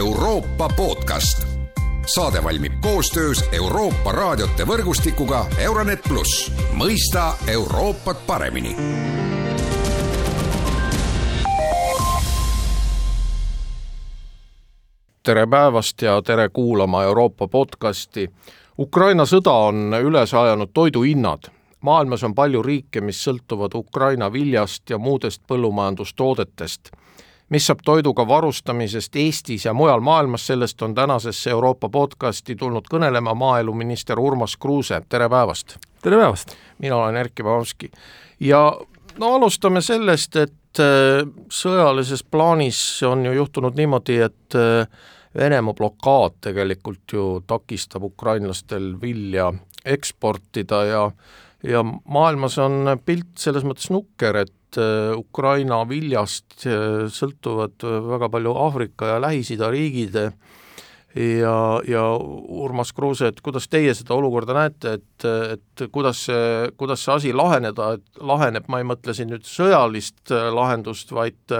Euroopa podcast. saade valmib koostöös Euroopa raadiote võrgustikuga Euronet pluss, mõista Euroopat paremini tere päevast ja tere kuulama Euroopa podcasti. Ukraina sõda on üles ajanud toiduhinnad. maailmas on palju riike, mis sõltuvad Ukraina viljast ja muudest põllumajandustoodetest. Mis saab toiduga varustamisest Eestis ja mujal maailmas, sellest on tänasesse Euroopa podcasti tulnud kõnelema maaeluminister Urmas Kruuse, tere päevast! tere päevast! mina olen Erkki Pavlovski ja no alustame sellest, et äh, sõjalises plaanis on ju juhtunud niimoodi, et äh, Venemaa blokaad tegelikult ju takistab ukrainlastel vilja eksportida ja ja maailmas on pilt selles mõttes nukker, et Ukraina viljast äh, sõltuvad väga palju Aafrika ja Lähis-Ida riigid ja, ja Urmas Kruuse, et kuidas teie seda olukorda näete, et, et kuidas see, kuidas see asi laheneda, et laheneb, ma ei mõtle siin nüüd sõjalist äh, lahendust, vaid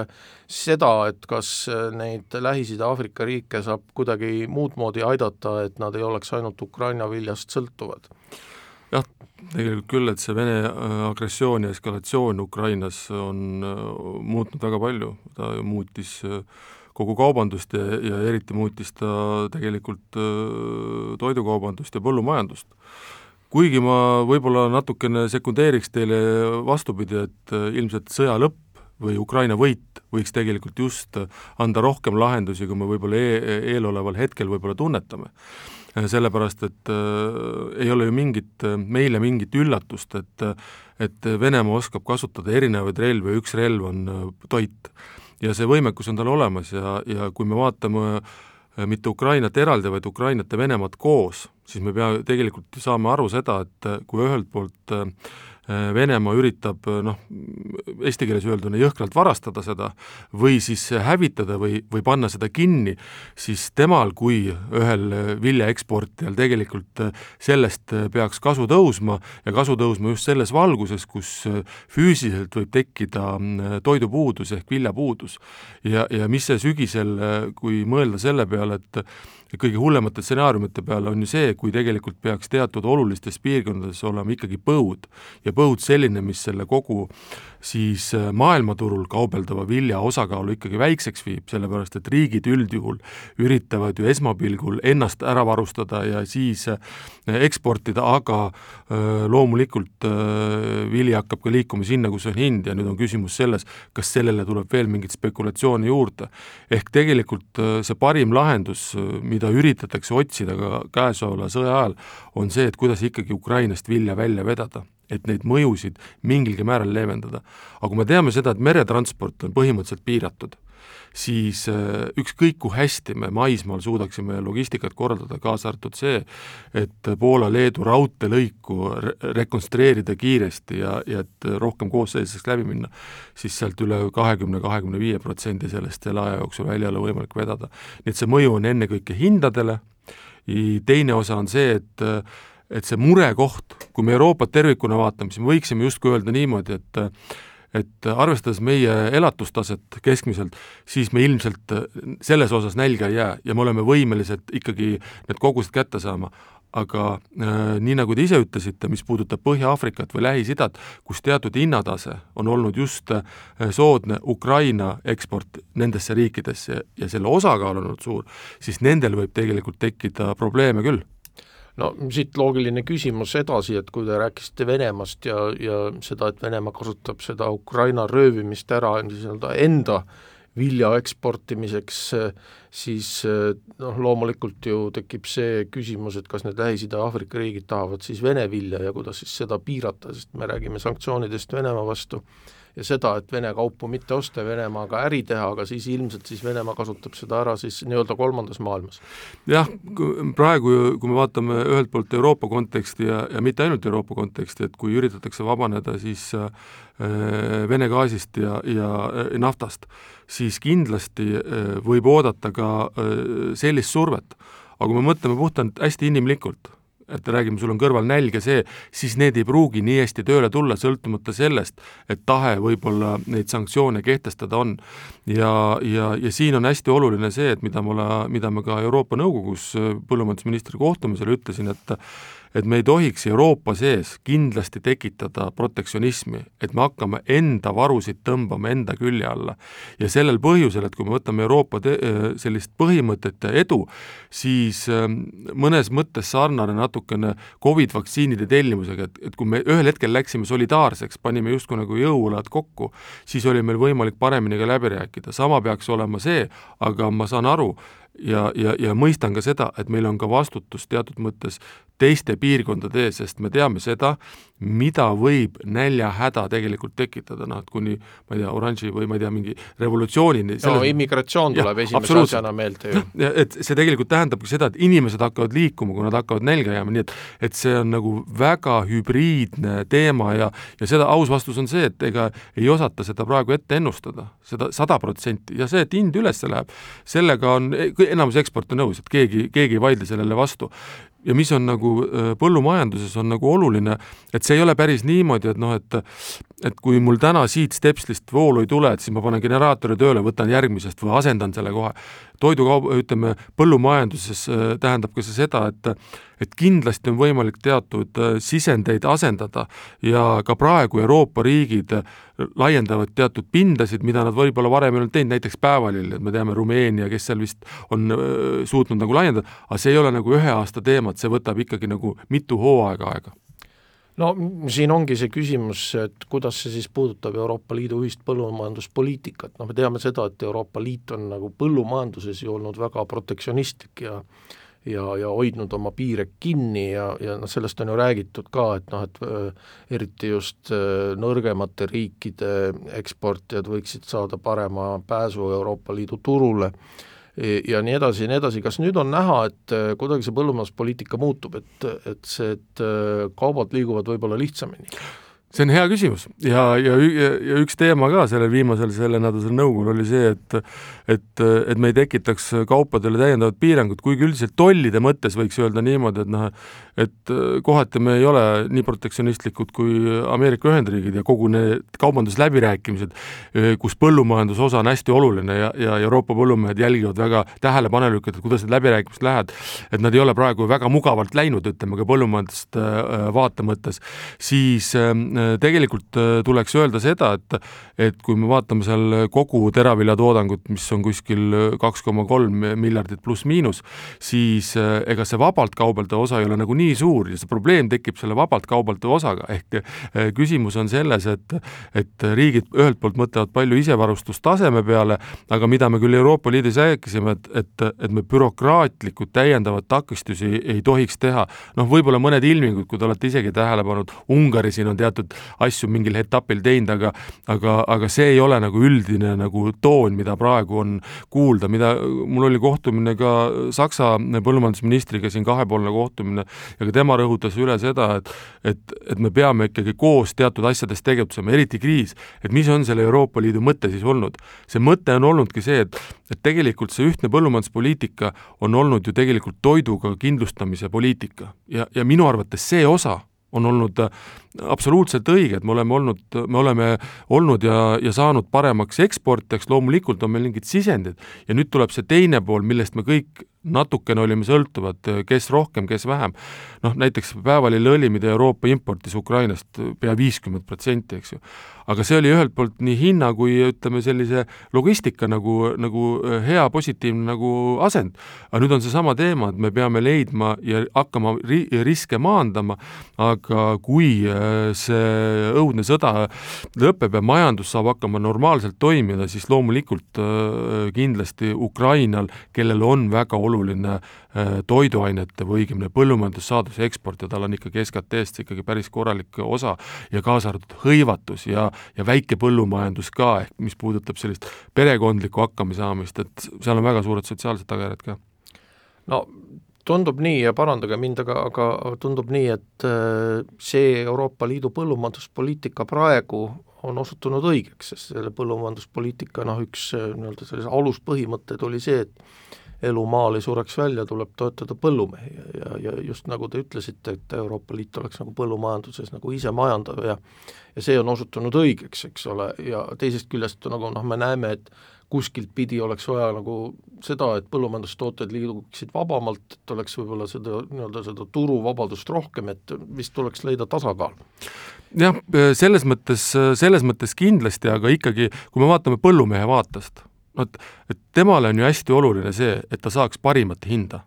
seda, et kas äh, neid Lähis-Ida Aafrika riike saab kuidagi muud moodi aidata, et nad ei oleks ainult Ukraina viljast sõltuvad? Tegelikult küll, et see Vene äh, agressioon ja eskalatsioon Ukrainas on äh, muutnud väga palju, ta muutis kogu kaubandust ja, ja eriti muutis ta tegelikult toidukaubandust ja põllumajandust. Kuigi ma võib-olla natukene sekundeeriks teile vastupidi, et ilmselt sõja lõpp või Ukraina võit võiks tegelikult just anda rohkem lahendusi, kui me võib-olla e eeloleval hetkel võib-olla tunnetame. sellepärast, et äh, ei ole ju mingit, meile mingit üllatust, et et Venemaa oskab kasutada erinevaid relvi ja üks relv on äh, toit. ja see võimekus on tal olemas ja, ja kui me vaatame äh, mitte Ukrainat eraldi, vaid Ukrainat ja Venemaad koos, siis me pea, tegelikult saame aru seda, et kui ühelt poolt äh, Äh, Venemaa üritab äh, noh, eesti keeles öelduna jõhkralt varastada seda või siis hävitada või, või panna seda kinni, siis temal kui ühel viljaeksportijal tegelikult äh, sellest peaks kasu tõusma ja kasu tõusma just selles valguses, kus füüsiliselt võib tekkida toidupuudus ehk viljapuudus. ja, ja mis see sügisel, kui mõelda selle peale, et ja kõige hullemate stsenaariumite peale on ju see, kui tegelikult peaks teatud olulistes piirkondades olema ikkagi põud ja põud selline, mis selle kogu siis äh, maailmaturul kaubeldava vilja osakaalu ikkagi väikseks viib, sellepärast et riigid üldjuhul üritavad ju esmapilgul ennast ära varustada ja siis äh, eksportida, aga äh, loomulikult vili hakkab ka liikuma sinna, kus on hind ja nüüd on küsimus selles, kas sellele tuleb veel mingit spekulatsiooni juurde. ehk tegelikult see parim lahendus, mida mida üritatakse otsida ka käesoleva sõja ajal, on see, et kuidas ikkagi Ukrainast vilja välja vedada, et neid mõjusid mingilgi määral leevendada. aga kui me teame seda, et meretransport on põhimõtteliselt piiratud, siis äh, ükskõik, kui hästi me maismaal suudaksime logistikat korraldada, kaasa arvatud see, et Poola-Leedu raudteelõiku re rekonstrueerida kiiresti ja, ja et rohkem koosseisudeks läbi minna, siis sealt üle kahekümne, kahekümne viie protsendi sellest selle aja jooksul välja ei ole võimalik vedada. nii et see mõju on ennekõike hindadele, teine osa on see, et et see murekoht, kui me Euroopat tervikuna vaatame, siis me võiksime justkui öelda niimoodi, et et arvestades meie elatustaset keskmiselt, siis me ilmselt selles osas nälga ei jää ja me oleme võimelised ikkagi need kogused kätte saama. aga äh, nii, nagu te ise ütlesite, mis puudutab Põhja-Aafrikat või Lähis-Idat, kus teatud hinnatase on olnud just äh, soodne Ukraina eksport nendesse riikidesse ja selle osakaal on olnud suur, siis nendel võib tegelikult tekkida probleeme küll no siit loogiline küsimus edasi, et kui te rääkisite Venemaast ja, ja seda, et Venemaa kasutab seda Ukraina röövimist ära nii-öelda enda vilja eksportimiseks, siis noh, loomulikult ju tekib see küsimus, et kas need Lähis-Ida Aafrika riigid tahavad siis Vene vilja ja kuidas siis seda piirata, sest me räägime sanktsioonidest Venemaa vastu ja seda, et Vene kaupu mitte osta ja Venemaaga äri teha, aga siis ilmselt siis Venemaa kasutab seda ära siis nii-öelda kolmandas maailmas. jah, praegu, kui me vaatame ühelt poolt Euroopa konteksti ja, ja mitte ainult Euroopa konteksti, et kui üritatakse vabaneda siis äh, Vene gaasist ja, ja äh, naftast, siis kindlasti äh, võib oodata ka äh, sellist survet. aga kui me mõtleme puhtalt hästi inimlikult, et räägime, sul on kõrval nälg ja see, siis need ei pruugi nii hästi tööle tulla, sõltumata sellest, et tahe võib-olla neid sanktsioone kehtestada on. ja, ja, ja siin on hästi oluline see, et mida mulle, mida ma ka Euroopa Nõukogus põllumajandusministri kohtumisel ütlesin, et et me ei tohiks Euroopa sees kindlasti tekitada protektsionismi, et me hakkame enda varusid tõmbama enda külje alla. ja sellel põhjusel, et kui me võtame Euroopa te-, sellist põhimõtet ja edu, siis ähm, mõnes mõttes sarnane natukene Covid vaktsiinide tellimusega, et, et kui me ühel hetkel läksime solidaarseks, panime justkui nagu jõuõlad kokku, siis oli meil võimalik paremini ka läbi rääkida, sama peaks olema see, aga ma saan aru, ja, ja, ja mõistan ka seda, et meil on ka vastutus teatud mõttes teiste piirkondade ees, sest me teame seda, mida võib näljahäda tegelikult tekitada, noh et kuni ma ei tea, oranži või ma ei tea, mingi revolutsioonini no selles... immigratsioon tuleb ja, esimese asjana meelde ju. et see tegelikult tähendabki seda, et inimesed hakkavad liikuma, kui nad hakkavad nälga jääma, nii et et see on nagu väga hübriidne teema ja ja seda aus vastus on see, et ega ei osata seda praegu ette ennustada, seda sada protsenti, ja see, et hind üles läheb, sellega on enamus eksporte nõus, et keegi, keegi ei vaidle sellele vastu. Ja mis on nagu äh, põllumajanduses on nagu oluline, et see ei ole päris niimoodi, et noh, et et kui mul täna siit stepslist voolu ei tule, et siis ma panen generaatori tööle, võtan järgmisest või asendan selle kohe. Toidukaup, ütleme, põllumajanduses äh, tähendab ka see seda, et et kindlasti on võimalik teatud äh, sisendeid asendada ja ka praegu Euroopa riigid laiendavad teatud pindasid, mida nad võib-olla varem ei olnud teinud, näiteks päevalil, et me teame, Rumeenia, kes seal vist on suutnud nagu laiendada, aga see ei ole nagu ühe aasta teema, et see võtab ikkagi nagu mitu hooaega aega no siin ongi see küsimus, et kuidas see siis puudutab Euroopa Liidu ühist põllumajanduspoliitikat, noh me teame seda, et Euroopa Liit on nagu põllumajanduses ju olnud väga protektsionistlik ja ja, ja hoidnud oma piire kinni ja, ja noh, sellest on ju räägitud ka, et noh, et äh, eriti just äh, nõrgemate riikide eksportijad võiksid saada parema pääsu Euroopa Liidu turule ja nii edasi ja nii edasi, kas nüüd on näha, et äh, kuidagi see põllumajanduspoliitika muutub, et, et see, et kaubad liiguvad võib-olla lihtsamini? See on hea küsimus. Ja, ja, ja üks teema ka sellel viimasel sellenädalasel nõukogul oli see, et et, et me ei tekitaks kaupadele täiendavat piirangut, kuigi üldiselt tollide mõttes võiks öelda niimoodi, et noh, et kohati me ei ole nii protektsionistlikud kui Ameerika Ühendriigid ja kogu need kaubandusläbirääkimised, kus põllumajanduse osa on hästi oluline ja, ja Euroopa põllumehed jälgivad väga tähelepanelikult, et kuidas need läbirääkimised lähevad, et nad ei ole praegu väga mugavalt läinud, ütleme ka põllumajandust vaate mõttes, siis tegelikult äh, tuleks öelda seda, et et kui me vaatame seal kogu teraviljatoodangut, mis on kuskil äh, kaks koma kolm miljardit pluss-miinus, siis äh, ega see vabalt kaubeldav osa ei ole nagu nii suur ja see probleem tekib selle vabalt kaubeldava osaga, ehk küsimus on selles, et et riigid ühelt poolt mõtlevad palju isevarustustaseme peale, aga mida me küll Euroopa Liidus rääkisime, et, et, et me bürokraatlikud täiendavad takistusi ei tohiks teha. noh, võib-olla mõned ilmingud, kui te olete isegi tähele pannud, Ungari siin on teatud teatud asju mingil etapil teinud, aga aga, aga see ei ole nagu üldine nagu toon, mida praegu on kuulda, mida, mul oli kohtumine ka Saksa põllumajandusministriga siin kahepoolne kohtumine ja ka tema rõhutas üle seda, et et, et me peame ikkagi koos teatud asjades tegutsema, eriti kriis, et mis on selle Euroopa Liidu mõte siis olnud. see mõte on olnudki see, et et tegelikult see ühtne põllumajanduspoliitika on olnud ju tegelikult toiduga kindlustamise poliitika ja, ja minu arvates see osa on olnud äh, absoluutselt õige, et me oleme olnud, me oleme olnud ja, ja saanud paremaks eksportijaks, loomulikult on meil mingid sisendid. Ja nüüd tuleb see teine pool, millest me kõik natukene olime sõltuvad, kes rohkem, kes vähem. noh, näiteks päevalilleõli, mida Euroopa importis Ukrainast pea viiskümmend protsenti, eks ju. aga see oli ühelt poolt nii hinna kui ütleme, sellise logistika nagu, nagu hea positiivne nagu asend. aga nüüd on seesama teema, et me peame leidma ja hakkama ri-, riske maandama, aga kui äh, see õudne sõda lõpeb ja majandus saab hakkama normaalselt toimida, siis loomulikult äh, kindlasti Ukrainal, kellel on väga oluline oluline äh, toiduainete või õigemini põllumajandussaaduse eksport ja tal on ikkagi SKT-st ikkagi päris korralik osa ja kaasa arvatud hõivatus ja, ja väike põllumajandus ka, ehk mis puudutab sellist perekondlikku hakkamasaamist, et seal on väga suured sotsiaalsed tagajärjed ka. no tundub nii ja parandage mind, aga, aga tundub nii, et äh, see Euroopa Liidu põllumajanduspoliitika praegu on osutunud õigeks, sest selle põllumajanduspoliitika noh, üks nii-öelda sellise aluspõhimõtteid oli see, et elu maal ei sureks välja, tuleb toetada põllumehi. Ja, ja, ja just nagu te ütlesite, et Euroopa Liit oleks nagu põllumajanduses nagu isemajandav ja ja see on osutunud õigeks, eks ole, ja teisest küljest nagu noh, me näeme, et kuskilt pidi oleks vaja nagu seda, et põllumajandustooted liiguksid vabamalt, et oleks võib-olla seda nii-öelda seda turuvabadust rohkem, et vist tuleks leida tasakaal. Jah, selles mõttes, selles mõttes kindlasti, aga ikkagi, kui me vaatame põllumehe vaatest, no et, et temale on ju hästi oluline see, et ta saaks parimat hinda.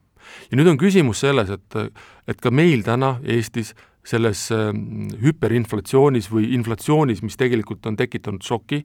ja nüüd on küsimus selles, et, et ka meil täna Eestis selles ähm, hüperinflatsioonis või inflatsioonis, mis tegelikult on tekitanud šoki,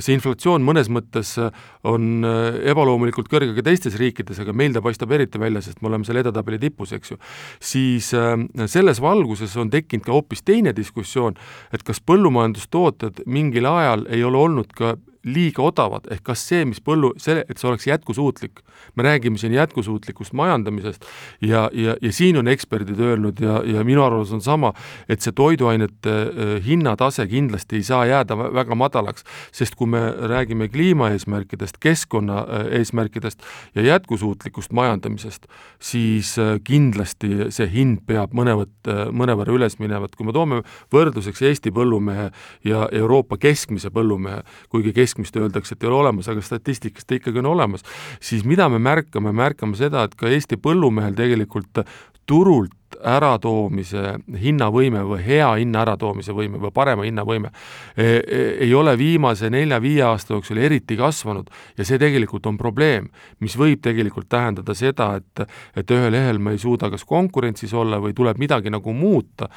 see inflatsioon mõnes mõttes äh, on äh, ebaloomulikult kõrge ka teistes riikides, aga meil ta paistab eriti välja, sest me oleme seal edetabeli tipus, eks ju, siis ähm, selles valguses on tekkinud ka hoopis teine diskussioon, et kas põllumajandustooted mingil ajal ei ole olnud ka liiga odavad, ehk kas see, mis põllu, see, et see oleks jätkusuutlik, me räägime siin jätkusuutlikust majandamisest ja, ja, ja siin on eksperdid öelnud ja, ja minu arvamus on sama, et see toiduainete äh, hinnatase kindlasti ei saa jääda väga madalaks, sest kui me räägime kliimaeesmärkidest, keskkonna äh, eesmärkidest ja jätkusuutlikust majandamisest, siis äh, kindlasti see hind peab mõnevõtt, mõnevõrra üles minema, et kui me toome võrdluseks Eesti põllumehe ja Euroopa keskmise põllumehe, kuigi kesk-, keskmist öeldakse, et ei ole olemas, aga statistikas ta ikkagi on olemas, siis mida me märkame, märkame seda, et ka Eesti põllumehel tegelikult turult äratoomise hinnavõime või hea hinna äratoomise võime või parema hinnavõime e, e, ei ole viimase nelja-viie aasta jooksul eriti kasvanud ja see tegelikult on probleem, mis võib tegelikult tähendada seda, et et ühel lehel me ei suuda kas konkurentsis olla või tuleb midagi nagu muuta.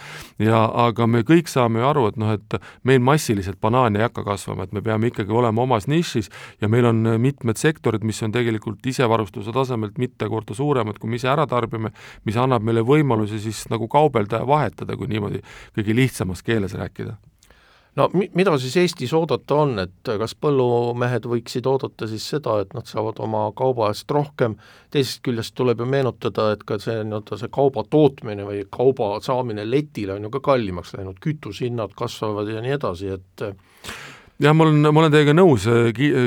Ja aga me kõik saame ju aru, et noh, et meil massiliselt banaane ei hakka kasvama, et me peame ikkagi olema omas nišis ja meil on mitmed sektorid, mis on tegelikult isevarustuse tasemelt mitu korda suuremad, kui me ise ära tarbime, mis annab meile võimaluse võimalusi siis nagu kaubelda ja vahetada, kui niimoodi kõige lihtsamas keeles rääkida? No mi-, mida siis Eestis oodata on, et kas põllumehed võiksid oodata siis seda, et nad saavad oma kauba eest rohkem, teisest küljest tuleb ju meenutada, et ka see nii-öelda see kauba tootmine või kauba saamine letile on ju ka kallimaks läinud, kütusehinnad kasvavad ja nii edasi, et jah, ma olen, ma olen teiega nõus,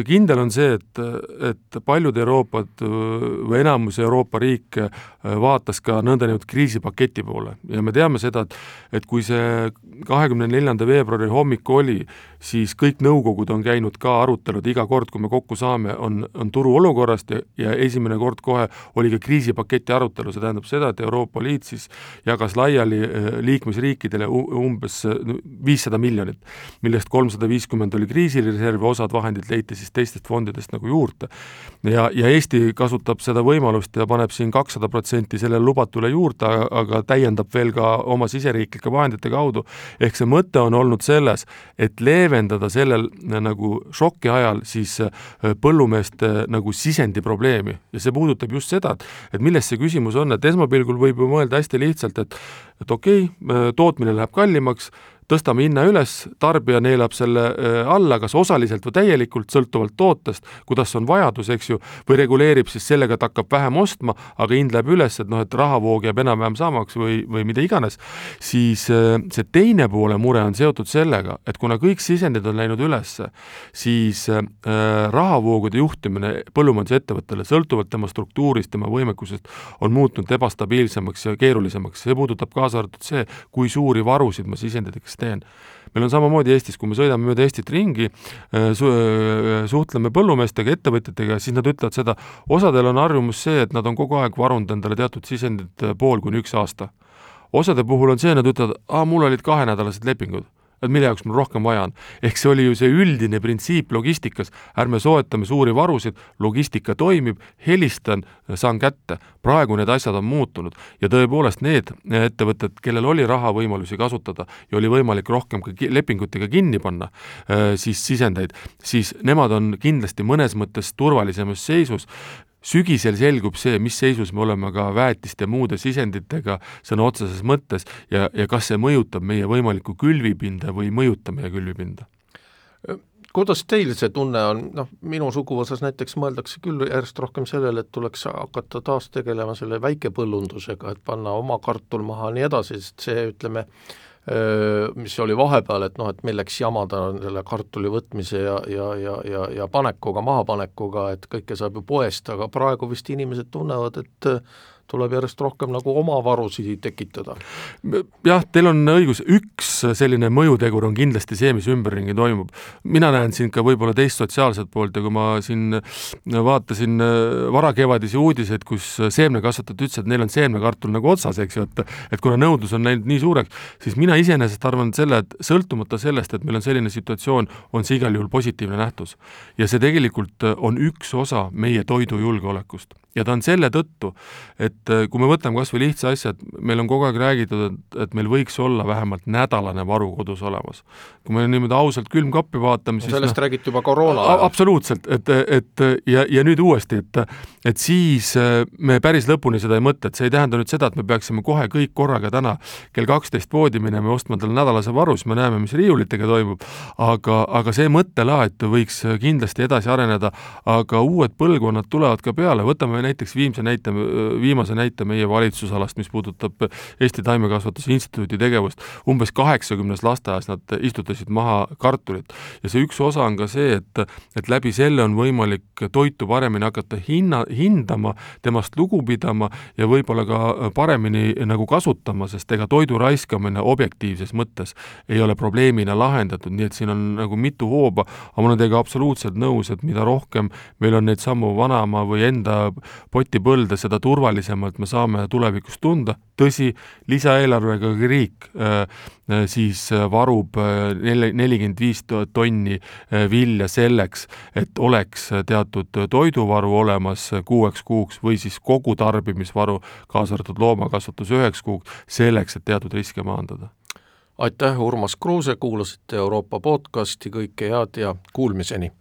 kindel on see, et, et paljud Euroopad või enamus Euroopa riike vaatas ka nõndanimetatud kriisipaketi poole. Ja me teame seda, et et kui see kahekümne neljanda veebruari hommik oli, siis kõik nõukogud on käinud ka arutelud iga kord, kui me kokku saame, on, on turuolukorrast ja, ja esimene kord kohe oli ka kriisipaketi arutelu, see tähendab seda, et Euroopa Liit siis jagas laiali liikmesriikidele umbes viissada miljonit, millest kolmsada viiskümmend oli kriisireserv, osad vahendid leiti siis teistest fondidest nagu juurde. ja, ja Eesti kasutab seda võimalust ja paneb siin kakssada protsenti sellele lubatule juurde, aga täiendab veel ka oma siseriiklike vahendite kaudu. ehk see mõte on olnud selles, et leevendada sellel nagu šoki ajal siis äh, põllumeeste nagu sisendi probleemi ja see puudutab just seda, et et milles see küsimus on, et esmapilgul võib ju mõelda hästi lihtsalt, et et okei okay,, tootmine läheb kallimaks, tõstame hinna üles, tarbija neelab selle äh, alla kas osaliselt või täielikult, sõltuvalt tootest, kuidas on vajadus, eks ju, või reguleerib siis sellega, et hakkab vähem ostma, aga hind läheb üles, et noh, et rahavoog jääb enam-vähem samaks või, või mida iganes, siis äh, see teine poole mure on seotud sellega, et kuna kõik sisendid on läinud üles, siis äh, rahavoogude juhtimine põllumajandusettevõttele, sõltuvalt tema struktuurist, tema võimekusest, on muutunud ebastabiilsemaks ja keerulisemaks, see puudutab kaasa arvatud see, kui suuri varusid ma sisenditeks teen. meil on samamoodi Eestis, kui me sõidame mööda Eestit ringi äh, su, äh, suhtleme põllumeestega, ettevõtjatega, siis nad ütlevad seda, osadel on harjumus see, et nad on kogu aeg varunud endale teatud sisendit äh, pool kuni üks aasta. osade puhul on see, nad ütlevad, aa, mul olid kahenädalased lepingud et mille jaoks mul rohkem vaja on. ehk see oli ju see üldine printsiip logistikas, ärme soetame suuri varusid, logistika toimib, helistan, saan kätte. praegu need asjad on muutunud ja tõepoolest need ettevõtted, kellel oli rahavõimalusi kasutada ja oli võimalik rohkem ka lepingutega kinni panna, äh, siis sisendeid, siis nemad on kindlasti mõnes mõttes turvalisemas seisus sügisel selgub see, mis seisus me oleme ka väetiste muude sisenditega sõna otseses mõttes ja, ja kas see mõjutab meie võimalikku külvipinda või ei mõjuta meie külvipinda. Kuidas teil see tunne on, noh, minu suguvõsas näiteks mõeldakse küll järjest rohkem sellele, et tuleks hakata taas tegelema selle väikepõllundusega, et panna oma kartul maha ja nii edasi, sest see, ütleme, mis oli vahepeal, et noh, et milleks jamada selle kartuli võtmise ja, ja, ja, ja, ja panekuga, mahapanekuga, et kõike saab ju poest, aga praegu vist inimesed tunnevad, et tuleb järjest rohkem nagu oma varusid tekitada. jah, teil on õigus, üks selline mõjutegur on kindlasti see, mis ümberringi toimub. mina näen siin ka võib-olla teist sotsiaalset poolt ja kui ma siin vaatasin varakevadisi uudiseid, kus seemnekasvatajad ütlesid, et neil on seemnekartul nagu otsas, eks ju, et et kuna nõudlus on läinud nii suureks, siis mina iseenesest arvan selle, et sõltumata sellest, et meil on selline situatsioon, on see igal juhul positiivne nähtus. ja see tegelikult on üks osa meie toidujulgeolekust ja ta on selle tõttu, et äh, kui me võtame kas või lihtsa asja, et meil on kogu aeg räägitud, et, et meil võiks olla vähemalt nädalane varu kodus olemas. kui me niimoodi ausalt külmkappi vaatame, siis sellest no, räägiti juba koroona ajal. absoluutselt, et, et ja, ja nüüd uuesti, et et siis äh, me päris lõpuni seda ei mõtle, et see ei tähenda nüüd seda, et me peaksime kohe kõik korraga täna kell kaksteist poodi minema ja ostma endale nädalase varu, siis me näeme, mis riiulitega toimub, aga, aga see mõttelaad võiks kindlasti edasi areneda, aga uued põlvkonnad tulevad ka peale, võtame näiteks viimse näite, viimase näite meie valitsusalast, mis puudutab Eesti Taimekasvatuse Instituudi tegevust, umbes kaheksakümnes lasteaias nad istutasid maha kartulit. ja see üks osa on ka see, et, et läbi selle on võimalik toitu paremini hakata hinna, hindama, temast lugu pidama ja võib-olla ka paremini nagu kasutama, sest ega toidu raiskamine objektiivses mõttes ei ole probleemina lahendatud, nii et siin on nagu mitu hooba, aga ma olen teiega absoluutselt nõus, et mida rohkem meil on neid samu vanaema või enda potipõlde, seda turvalisemalt me saame tulevikus tunda, tõsi, lisaeelarvega riik äh, äh siis äh, varub neli, nelikümmend viis tonni vilja selleks, et oleks teatud toiduvaru olemas kuueks kuuks või siis kogu tarbimisvaru, kaasa arvatud loomakasvatus üheks kuuks, selleks, et teatud riske maandada. aitäh, Urmas Kruuse, kuulasite Euroopa podcasti, kõike head ja kuulmiseni!